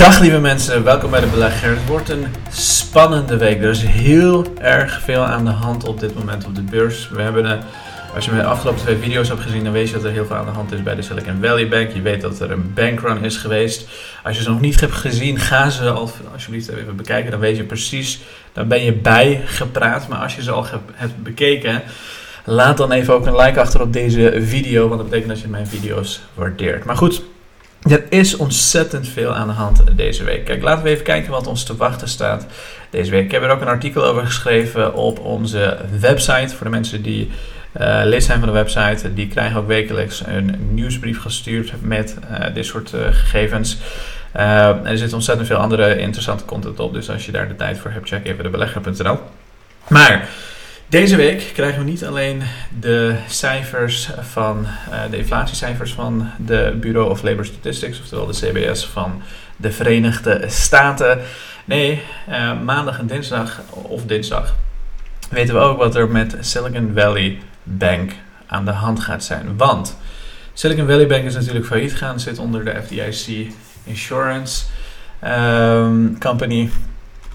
Dag lieve mensen, welkom bij de Belegger. Het wordt een spannende week. Er is heel erg veel aan de hand op dit moment op de beurs. We hebben, een, als je mijn afgelopen twee video's hebt gezien, dan weet je dat er heel veel aan de hand is bij de Silicon Valley Bank. Je weet dat er een bankrun is geweest. Als je ze nog niet hebt gezien, ga ze al, alsjeblieft even bekijken. Dan weet je precies, dan ben je bijgepraat. Maar als je ze al hebt bekeken, laat dan even ook een like achter op deze video. Want dat betekent dat je mijn video's waardeert. Maar goed, er is ontzettend veel aan de hand deze week. Kijk, laten we even kijken wat ons te wachten staat deze week. Ik heb er ook een artikel over geschreven op onze website. Voor de mensen die uh, lid zijn van de website, die krijgen ook wekelijks een nieuwsbrief gestuurd met uh, dit soort uh, gegevens. er zit ontzettend veel andere interessante content op, dus als je daar de tijd voor hebt, check even de belegger.nl. Maar deze week krijgen we niet alleen de cijfers van uh, de inflatiecijfers van de Bureau of Labor Statistics, oftewel de CBS van de Verenigde Staten. Nee, uh, maandag en dinsdag of dinsdag weten we ook wat er met Silicon Valley Bank aan de hand gaat zijn. Want Silicon Valley Bank is natuurlijk failliet gegaan, zit onder de FDIC Insurance um, Company.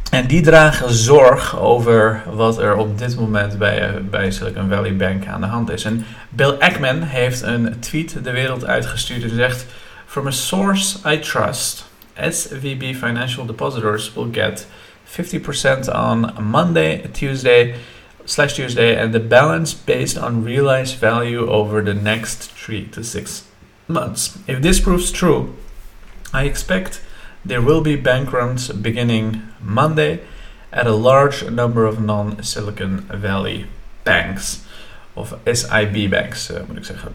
En die dragen zorg over wat er op dit moment bij, bij Silicon Valley Bank aan de hand is. En Bill Ackman heeft een tweet de wereld uitgestuurd en zegt: From a source I trust, SVB Financial Depositors will get 50% on Monday, Tuesday, slash Tuesday, and the balance based on realized value over the next three to six months. If this proves true, I expect There will be bank runs beginning Monday at a large number of non-Silicon Valley banks, of SIB banks uh, moet ik zeggen.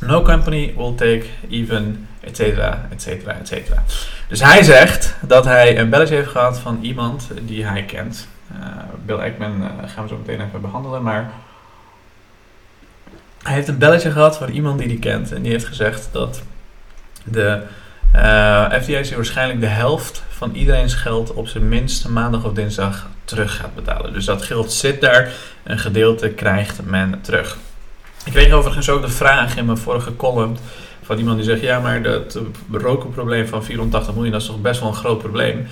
No company will take even, et cetera, et cetera, et cetera. Dus hij zegt dat hij een belletje heeft gehad van iemand die hij kent. Uh, Bill Ackman uh, gaan we zo meteen even behandelen, maar hij heeft een belletje gehad van iemand die hij kent en die heeft gezegd dat de uh, eh, waarschijnlijk de helft van iedereen's geld op zijn minst maandag of dinsdag terug gaat betalen. Dus dat geld zit daar, een gedeelte krijgt men terug. Ik kreeg overigens ook de vraag in mijn vorige column van iemand die zegt: Ja, maar dat rokenprobleem van 84 miljoen, dat is toch best wel een groot probleem.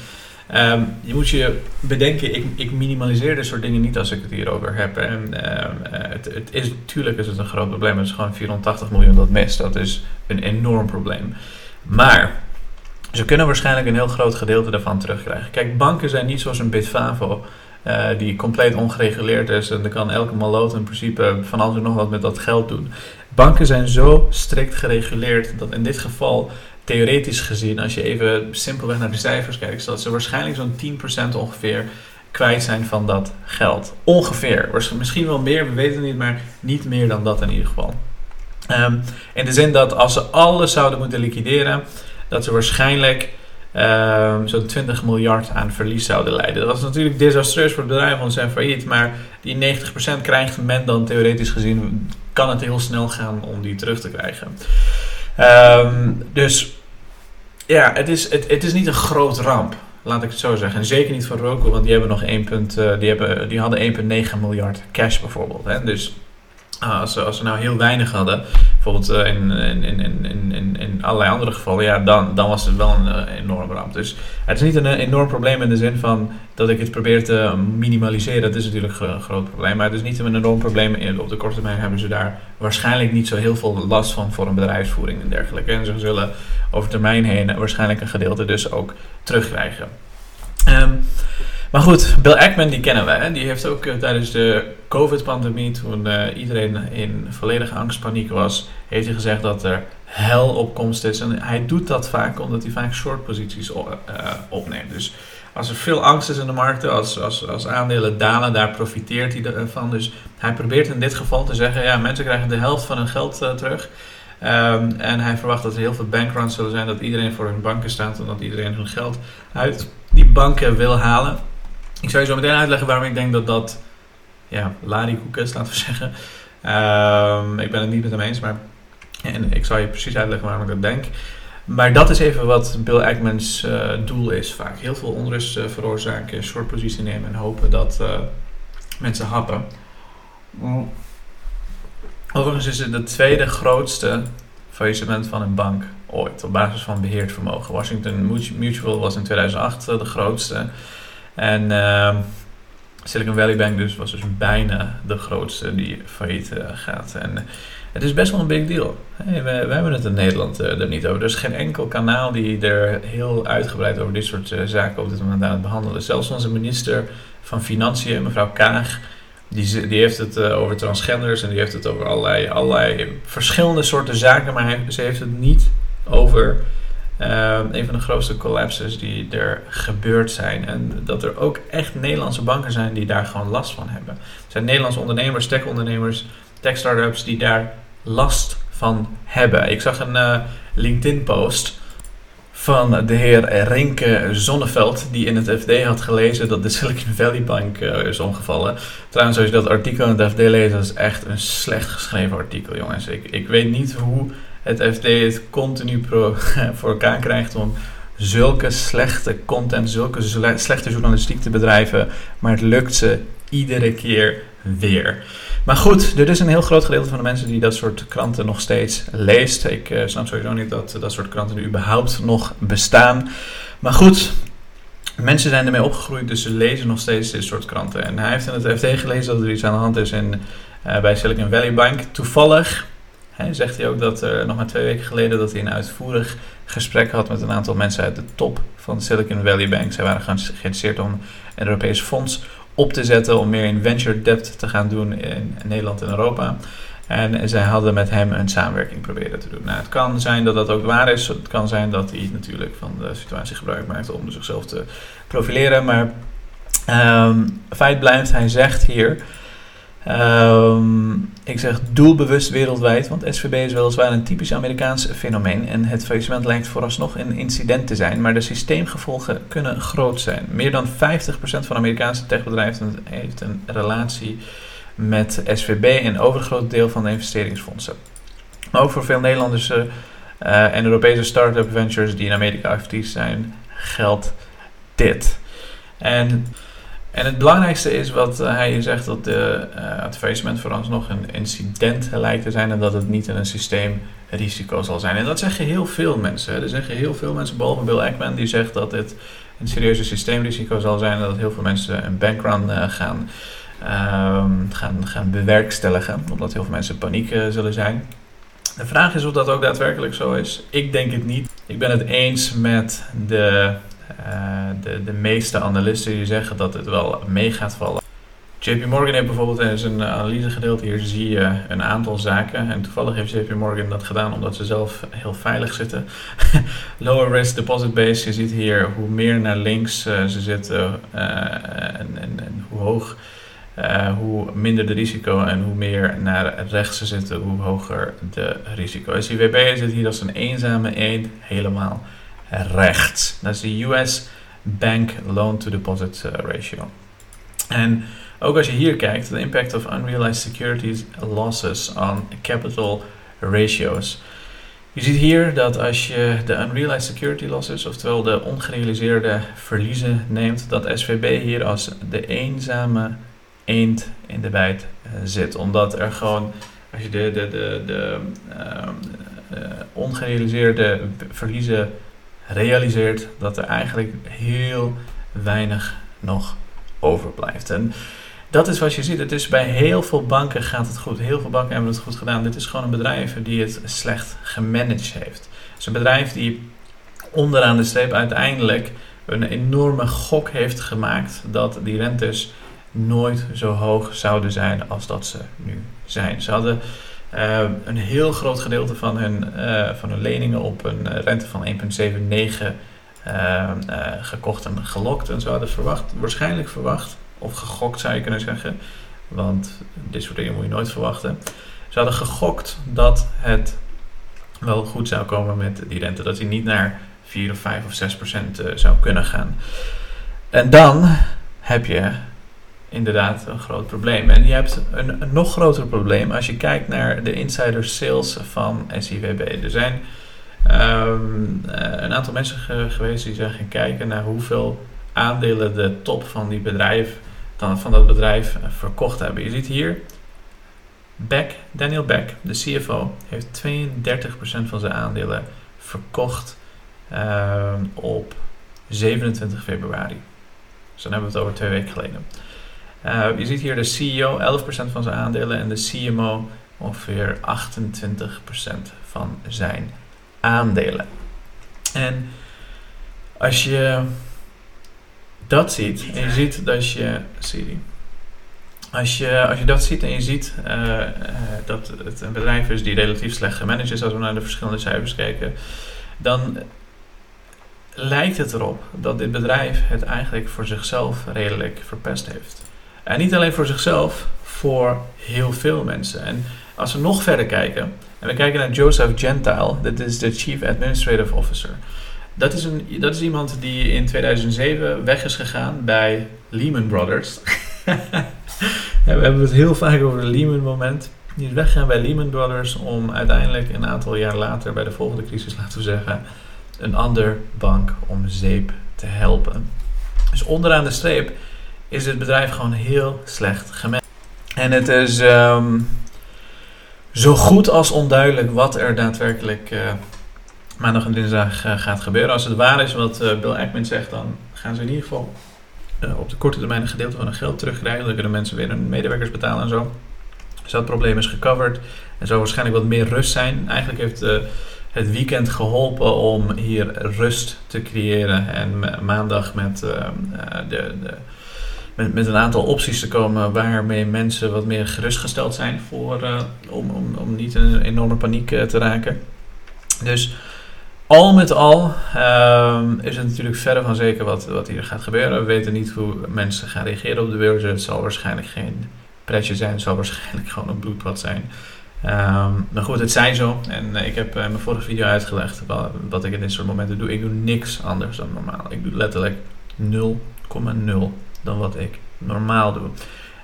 Um, je moet je bedenken, ik, ik, minimaliseer dit soort dingen niet als ik het hierover heb. En, um, het, het, is, natuurlijk is het een groot probleem. Het is gewoon 84 miljoen dat mist. Dat is een enorm probleem. Maar ze kunnen waarschijnlijk een heel groot gedeelte daarvan terugkrijgen. Kijk, banken zijn niet zoals een Bitfavo. Uh, die compleet ongereguleerd is en dan kan elke maloot in principe van alles en nog wat met dat geld doen. Banken zijn zo strikt gereguleerd dat in dit geval, theoretisch gezien, als je even simpelweg naar de cijfers kijkt, dat ze waarschijnlijk zo'n 10% ongeveer kwijt zijn van dat geld. Ongeveer. Misschien wel meer, we weten het niet, maar niet meer dan dat in ieder geval. Um, in de zin dat als ze alles zouden moeten liquideren, dat ze waarschijnlijk um, zo'n 20 miljard aan verlies zouden leiden. Dat is natuurlijk desastreus voor het bedrijf, want ze zijn failliet. Maar die 90% krijgt men dan theoretisch gezien, kan het heel snel gaan om die terug te krijgen. Um, dus ja, het is, het, het is niet een groot ramp. Laat ik het zo zeggen. En zeker niet voor Roku, want die hebben nog 1, uh, die, hebben, die hadden 1,9 miljard cash bijvoorbeeld. Hè? Dus Ah, als, ze, als nou heel weinig hadden, bijvoorbeeld uh, in, in, in, in, allerlei andere gevallen, ja, dan, dan was het wel een uh, enorme ramp. Dus het is niet een enorm probleem in de zin van dat ik het probeer te minimaliseren. Dat is natuurlijk een groot probleem, maar het is niet een enorm probleem. Op de korte termijn hebben ze daar waarschijnlijk niet zo heel veel last van voor een bedrijfsvoering en dergelijke. En ze zullen over termijn heen waarschijnlijk een gedeelte dus ook terugkrijgen. Um, maar goed, Bill Ackman die kennen wij. Hè? Die heeft ook uh, tijdens de COVID-pandemie, toen uh, iedereen in volledige angstpaniek was, heeft hij gezegd dat er hel op komst is. En hij doet dat vaak omdat hij vaak short posities uh, opneemt. Dus als er veel angst is in de markten, als, als, als aandelen dalen, daar profiteert hij ervan. Dus hij probeert in dit geval te zeggen, ja, mensen krijgen de helft van hun geld terug. Um, en hij verwacht dat er heel veel bankruns zullen zijn, dat iedereen voor hun banken staat en dat iedereen hun geld uit die banken wil halen. Ik zou je zo meteen uitleggen waarom ik denk dat dat ja, larikoek is, laten we zeggen. Um, ik ben het niet met hem eens, maar en ik zal je precies uitleggen waarom ik dat denk. Maar dat is even wat Bill Ackmans uh, doel is vaak. Heel veel onrust uh, veroorzaken, short positie nemen en hopen dat uh, mensen happen. Overigens is het de tweede grootste faillissement van een bank ooit op basis van beheerd vermogen. Washington Mutual was in 2008 de grootste. En uh, Silicon Valley Bank dus was dus bijna de grootste die failliet gaat. En het is best wel een big deal. Hey, we, hebben het in Nederland uh, er niet over. Er is geen enkel kanaal die er heel uitgebreid over dit soort zaken op dit moment aan het behandelen. Zelfs onze minister van Financiën, mevrouw Kaag, die, die heeft het over transgenders en die heeft het over allerlei, allerlei verschillende soorten zaken. Maar hij, ze heeft het niet over een van de grootste collapses die er gebeurd zijn. En dat er ook echt Nederlandse banken zijn die daar gewoon last van hebben. Er zijn Nederlandse ondernemers, tech-ondernemers, tech-startups die daar last van hebben. Ik zag een uh, LinkedIn-post van de heer Renke Zonneveld, die in het FD had gelezen dat de Silicon Valley Bank uh, is omgevallen. Trouwens, als je dat artikel in het FD leest, dat is echt een slecht geschreven artikel, jongens. Ik weet niet hoe het FD het continu pro, voor elkaar krijgt om zulke slechte content, zulke slechte journalistiek te bedrijven, maar het lukt ze iedere keer weer. Maar goed, er is een heel groot gedeelte van de mensen die dat soort kranten nog steeds leest. Ik uh, snap sowieso niet dat dat soort kranten überhaupt nog bestaan. Maar goed, mensen zijn ermee opgegroeid, dus ze lezen nog steeds dit soort kranten. En hij heeft in het FD gelezen dat er iets aan de hand is in, uh, bij Silicon Valley Bank. Toevallig hè, zegt hij ook dat nog maar twee weken geleden dat hij een uitvoerig gesprek had met een aantal mensen uit de top van Silicon Valley Bank. Zij waren geïnteresseerd om een Europees fonds op te zetten om meer in venture debt te gaan doen in Nederland en Europa. En zij hadden met hem een samenwerking proberen te doen. Nou, het kan zijn dat dat ook waar is. Het kan zijn dat hij natuurlijk van de situatie gebruik maakt om zichzelf te profileren. Maar um, feit blijft, hij zegt hier Um, ik zeg doelbewust wereldwijd, want SVB is weliswaar een typisch Amerikaans fenomeen en het faillissement lijkt vooralsnog een incident te zijn, maar de systeemgevolgen kunnen groot zijn. Meer dan 50% van Amerikaanse techbedrijven heeft een relatie met SVB en overgroot deel van de investeringsfondsen. Maar ook voor veel Nederlandse uh, en Europese start-up ventures die in Amerika actief zijn, geldt dit. En en het belangrijkste is wat uh, hij zegt dat de, uh, het faillissement vooralsnog een incident lijkt te zijn en dat het niet een systeemrisico zal zijn. En dat zeggen heel veel mensen. Er zeggen heel veel mensen, behalve Bill Ackman, die zegt dat het een serieuze systeemrisico zal zijn en dat heel veel mensen een bankrun uh, gaan, um, gaan, gaan bewerkstelligen, omdat heel veel mensen paniek zullen zijn. De vraag is of dat ook daadwerkelijk zo is. Ik denk het niet. Ik ben het eens met de eh, de, de meeste analisten die zeggen dat het wel mee gaat vallen. JP Morgan heeft bijvoorbeeld in zijn analyse gedeeld, hier zie je een aantal zaken. En toevallig heeft JP Morgan dat gedaan omdat ze zelf heel veilig zitten. Lower risk deposit base, je ziet hier hoe meer naar links uh, ze zitten uh, en, en, en, hoe hoog, hoe minder de risico en hoe meer naar rechts ze zitten, hoe hoger de risico. SIWB zit hier als een eenzame eend helemaal rechts. Dat is de US Bank Loan to Deposit uh, Ratio. En ook als je hier kijkt, de impact of unrealized securities losses on capital ratios. Je ziet hier dat als je de unrealized security losses, oftewel de ongerealiseerde verliezen, neemt, dat SVB hier als de eenzame eend in de bijt uh, zit. Omdat er gewoon, als je de, de, de, de uh, ongerealiseerde verliezen realiseert dat er eigenlijk heel weinig nog overblijft. En dat is wat je ziet. Het is bij heel veel banken gaat het goed. Heel veel banken hebben het goed gedaan. Dit is gewoon een bedrijf die het slecht gemanaged heeft. Het is een bedrijf die onderaan de streep uiteindelijk een enorme gok heeft gemaakt dat die rentes nooit zo hoog zouden zijn als dat ze nu zijn. Ze hadden uh, een heel groot gedeelte van hun, uh, van hun leningen op een eh, rente van 1,79 uh, gekocht en gelokt. En ze hadden verwacht, waarschijnlijk verwacht, of gegokt zou je kunnen zeggen, want dit soort dingen moet je nooit verwachten. Ze hadden gegokt dat het wel goed zou komen met die rente, dat hij niet naar 4 of 5 of 6 procent zou kunnen gaan. En dan heb je inderdaad een groot probleem. En je hebt een, nog groter probleem als je kijkt naar de insider sales van SIVB. Er zijn um, een aantal mensen geweest die zijn gaan kijken naar hoeveel aandelen de top van, die bedrijf, van dat bedrijf eh, verkocht hebben. Je ziet hier, Beck, Daniel Beck, de CFO, heeft 32% van zijn aandelen verkocht ehm, op 27 februari. Dus dan hebben we het over twee weken geleden. Uh, je ziet hier de CEO 11% van zijn aandelen en de CMO ongeveer 28% van zijn aandelen. En als je dat ziet en je ziet dat je. Als je, als je dat ziet en je ziet uh, uh, dat het een bedrijf is die relatief slecht gemanaged is als we naar de verschillende cijfers kijken, dan lijkt het erop dat dit bedrijf het eigenlijk voor zichzelf redelijk verpest heeft. En niet alleen voor zichzelf, voor heel veel mensen. En als we nog verder kijken, en we kijken naar Joseph Gentile, dat is de Chief Administrative Officer. Dat is, een, dat is iemand die in 2007 weg is gegaan bij Lehman Brothers. we hebben het heel vaak over de Lehman moment. Die is weggegaan bij Lehman Brothers om uiteindelijk een aantal jaar later, bij de volgende crisis laten we zeggen, een ander bank om zeep te helpen. Dus onderaan de streep is het bedrijf gewoon heel slecht gemanaged. En het is ehm, zo goed als onduidelijk wat er daadwerkelijk uh, maandag en dinsdag uh, gaat gebeuren. Als het waar is wat uh, Bill Ackman zegt, dan gaan ze in ieder geval op de korte termijn een gedeelte van hun geld terugkrijgen. Dan kunnen mensen weer hun medewerkers betalen en zo. Dus dat probleem is gecoverd. Er zal waarschijnlijk wat meer rust zijn. Eigenlijk heeft het weekend geholpen om hier rust te creëren. En maandag met ehm, de, de met, een aantal opties te komen waarmee mensen wat meer gerustgesteld zijn voor, uh, om, om, om niet in een enorme paniek uh, te raken. Dus al met al um, is het natuurlijk verder van zeker wat, wat hier gaat gebeuren. We weten niet hoe mensen gaan reageren op de beurs. Het zal waarschijnlijk geen pretje zijn, het zal waarschijnlijk gewoon een bloedbad zijn. Um, maar goed, het zijn zo. En uh, ik heb in mijn vorige video uitgelegd wat, wat, ik in dit soort momenten doe. Ik doe niks anders dan normaal. Ik doe letterlijk 0,0 dan wat ik normaal doe.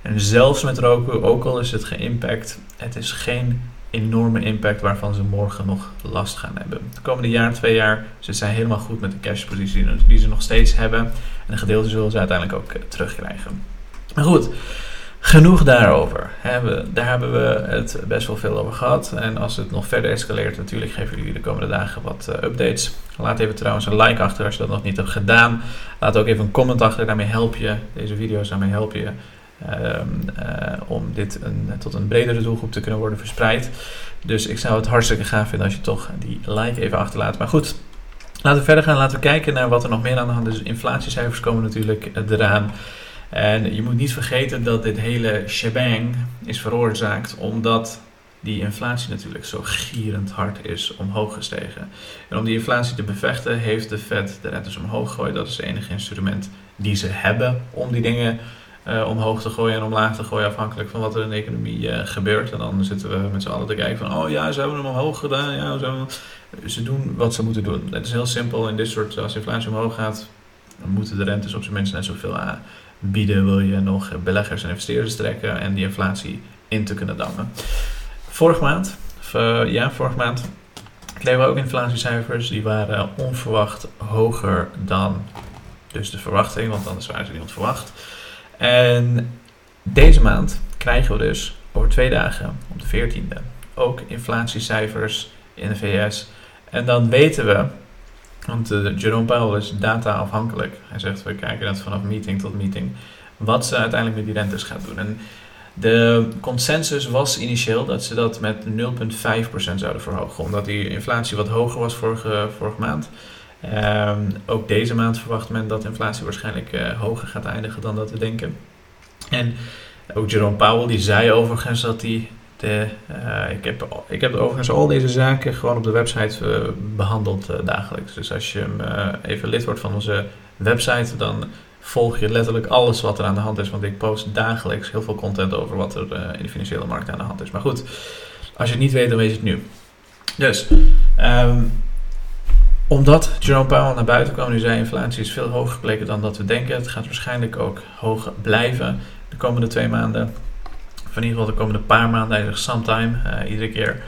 En zelfs met roken, ook al is het geïmpact, het is geen enorme impact waarvan ze morgen nog last gaan hebben. De komende jaar, twee jaar, ze zijn helemaal goed met de cashpositie die ze nog steeds hebben. En een gedeelte zullen ze uiteindelijk ook eh, terugkrijgen. Maar goed, genoeg daarover. Daar hebben we het best wel veel over gehad. En als het nog verder escaleert, natuurlijk geven jullie de komende dagen wat uh, updates. Laat even trouwens een like achter als je dat nog niet hebt gedaan. Laat ook even een comment achter, daarmee help je. Deze video's, daarmee help je. Um, uh, om dit een, tot een bredere doelgroep te kunnen worden verspreid. Dus ik zou het hartstikke gaaf vinden als je toch die like even achterlaat. Maar goed, laten we verder gaan. Laten we kijken naar wat er nog meer aan de hand is. Inflatiecijfers komen natuurlijk eraan. En je moet niet vergeten dat dit hele shebang is veroorzaakt omdat die inflatie natuurlijk zo gierend hard is omhoog gestegen. En om die inflatie te bevechten heeft de Fed de rentes omhoog gegooid. Dat is het enige instrument die ze hebben om die dingen uh, omhoog te gooien en omlaag te gooien, afhankelijk van wat er in de economie uh, gebeurt. En dan zitten we met z'n allen te kijken van, oh ja, ze hebben hem omhoog gedaan. Ja, ze, ze doen wat ze moeten doen. Het is heel simpel in dit soort, als inflatie omhoog gaat, dan moeten de rentes op zijn minst net zoveel aan bieden, wil je nog beleggers en investeerders trekken en die inflatie in te kunnen dammen. Vorige maand, uh, ja, vorige maand kregen we ook inflatiecijfers. Die waren onverwacht hoger dan dus de verwachting, want anders waren ze niet verwacht. En deze maand krijgen we dus over twee dagen, op de 14e, ook inflatiecijfers in de VS. En dan weten we want uh, Jerome Powell is data afhankelijk. Hij zegt we kijken dat vanaf meeting tot meeting. Wat ze uiteindelijk met die rentes gaat doen. En de consensus was initieel dat ze dat met 0,5% zouden verhogen. Omdat die inflatie wat hoger was vorige, vorige maand. Um, ook deze maand verwacht men dat inflatie waarschijnlijk uh, hoger gaat eindigen dan dat we denken. En ook Jerome Powell die zei overigens dat hij de, uh, ik, heb, ik heb overigens al deze zaken gewoon op de website uh, behandeld uh, dagelijks. Dus als je even lid wordt van onze website, dan volg je letterlijk alles wat er aan de hand is. Want ik post dagelijks heel veel content over wat er in de financiële markt aan de hand is. Maar goed, als je het niet weet, dan weet je het nu. Dus, um, omdat Jerome Powell naar buiten kwam, nu zei inflatie is veel hoger gebleken dan dat we denken. Het gaat waarschijnlijk ook hoog blijven de komende twee maanden in ieder geval de komende paar maanden, eigenlijk sometime, uh, iedere keer,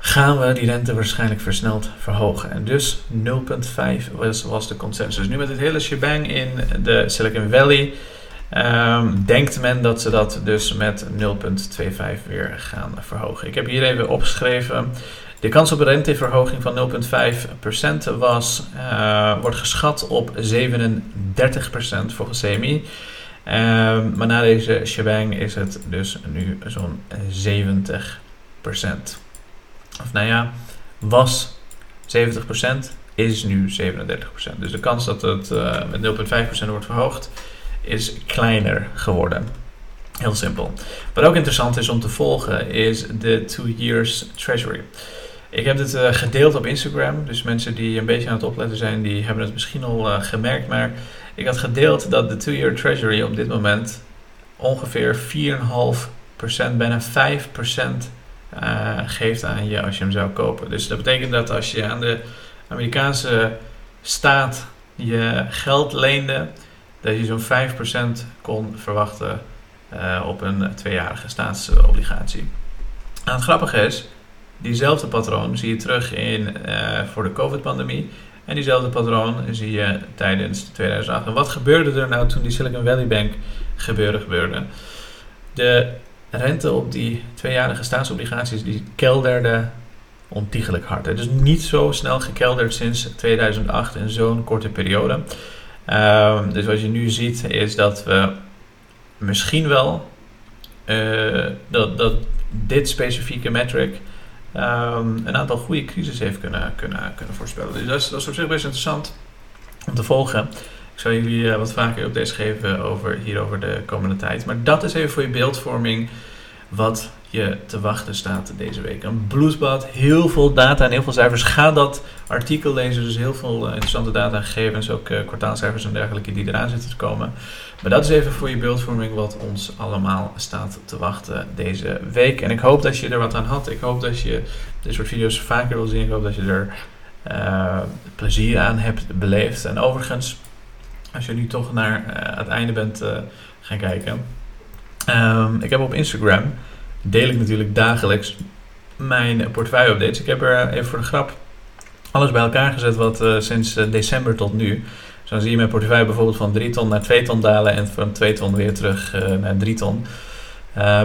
gaan we die rente waarschijnlijk versneld verhogen. En dus 0,5 was, was de consensus. Nu met het hele shebang in de Silicon Valley um, denkt men dat ze dat dus met 0,25 weer gaan verhogen. Ik heb hier even opgeschreven De kans op een renteverhoging van 0,5% was, uh, wordt geschat op 37% volgens CMI. Uh, maar na deze shebang is het dus nu zo'n 70%. Of nou ja, was 70%, is nu 37%. Dus de kans dat het uh, met 0,5% wordt verhoogd is kleiner geworden. Heel simpel. Wat ook interessant is om te volgen is de 2 years treasury. Ik heb dit uh, gedeeld op Instagram, dus mensen die een beetje aan het opletten zijn, die hebben het misschien al uh, gemerkt. Maar ik had gedeeld dat de 2 year treasury op dit moment ongeveer 4,5%, bijna 5% uh, geeft aan je als je hem zou kopen. Dus dat betekent dat als je aan de Amerikaanse staat je geld leende, dat je zo'n 5% kon verwachten op een tweejarige staatsobligatie. En het grappige is, diezelfde patroon zie je terug in, uh, voor de COVID-pandemie. En diezelfde patroon zie je tijdens 2008. En wat gebeurde er nou toen die Silicon Valley Bank gebeurde? De rente op die tweejarige staatsobligaties die kelderde ontiegelijk hard. Het is niet zo snel gekelderd sinds 2008 in zo'n korte periode. Uh, dus wat je nu ziet is dat we misschien wel uh, dat, dat dit specifieke metric um, een aantal goede crisis heeft kunnen, kunnen, kunnen voorspellen. Dus dat is, dat is op zich best interessant om te volgen. Ik zal jullie uh, wat vaker updates geven over, hier over de komende tijd. Maar dat is even voor je beeldvorming wat je te wachten staat deze week. Een bloedbad, heel veel data en heel veel cijfers. Ga dat artikel lezen, dus heel veel uh, interessante data en gegevens, ook uh, kwartaalcijfers en dergelijke die eraan zitten te komen. Maar dat is even voor je beeldvorming wat ons allemaal staat te wachten deze week. En ik hoop dat je er wat aan had. Ik hoop dat je dit soort video's vaker wil zien. Ik hoop dat je er uh, plezier aan hebt beleefd. En overigens, als je nu toch naar het einde bent gaan kijken. Um, ik heb op Instagram deel ik natuurlijk dagelijks mijn portefeuille updates. Ik heb er even voor de grap alles bij elkaar gezet wat uh, sinds uh, december tot nu. Dus dan zie je mijn portefeuille bijvoorbeeld van 3 ton naar 2 ton dalen en van 2 ton weer terug naar 3 ton.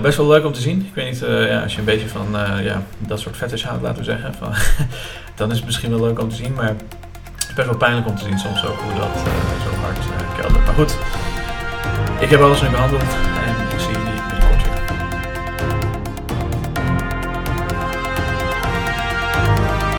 best wel leuk om te zien. Ik weet niet, ja, als je een beetje van ja, dat soort fetish houdt, laten we zeggen, van, dan is het misschien wel leuk om te zien. Maar het is best wel pijnlijk om te zien soms ook hoe dat zo hard keldert. Maar goed, ik heb alles nu behandeld en